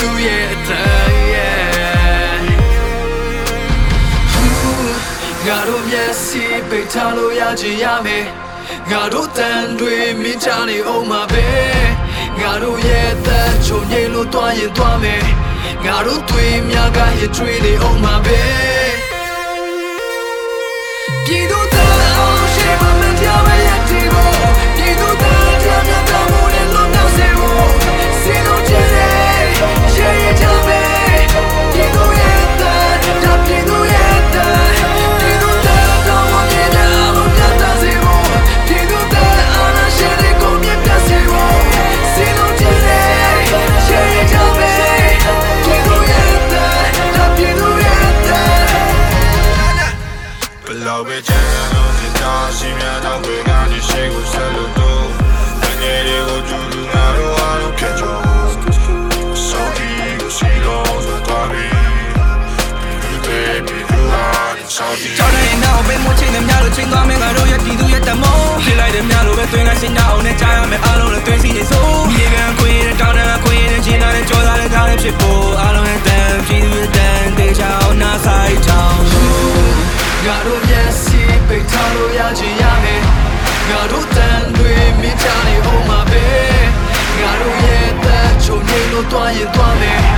သူ့ရဲ့အတန်ရဲ့ငါတို့မျက်စိပိတ်ထားလို့ရချင်ရမယ်ငါတို့တန်တွေမြင်ချနေအောင်မှာပဲငါတို့ရဲ့တန်ချုံငိမ့်လို့တွားရင်တွားမယ်ငါတို့တွေများကရကျွေးနေအောင်မှာပဲ ပဲချမ်းလို့စတာရှိမြတော့ဝေကနေရှိကိုဆက်လို့တော့တကယ်ကိုကျူလူငါတို့အားလုံးဖြတ်ကျော်ဆိုပြီးကိုစီလို့ဆိုတော့ဘီဒီဘေဘီလူအားဆောဒီကြောက်နေနောက်ပဲမချင်းနဲ့များလို့ချင်းသွားမယ်ငါတို့ရဲ့ပြည်သူရဲ့တမောဖြစ်လိုက်တဲ့များလို့ပဲတွင်ကရှင်းအောင်နဲ့ကြားရမယ်အားလုံး ငိမ့်လို့တွား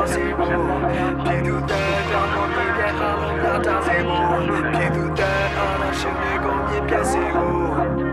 ပြည်သူတန်ကြောင့်မမြင်တဲ့အားလုံးရတာစေဖို့ပြည်သူတန်အားလုံးရှင်တွေကိုမြင်ပြစေဖို့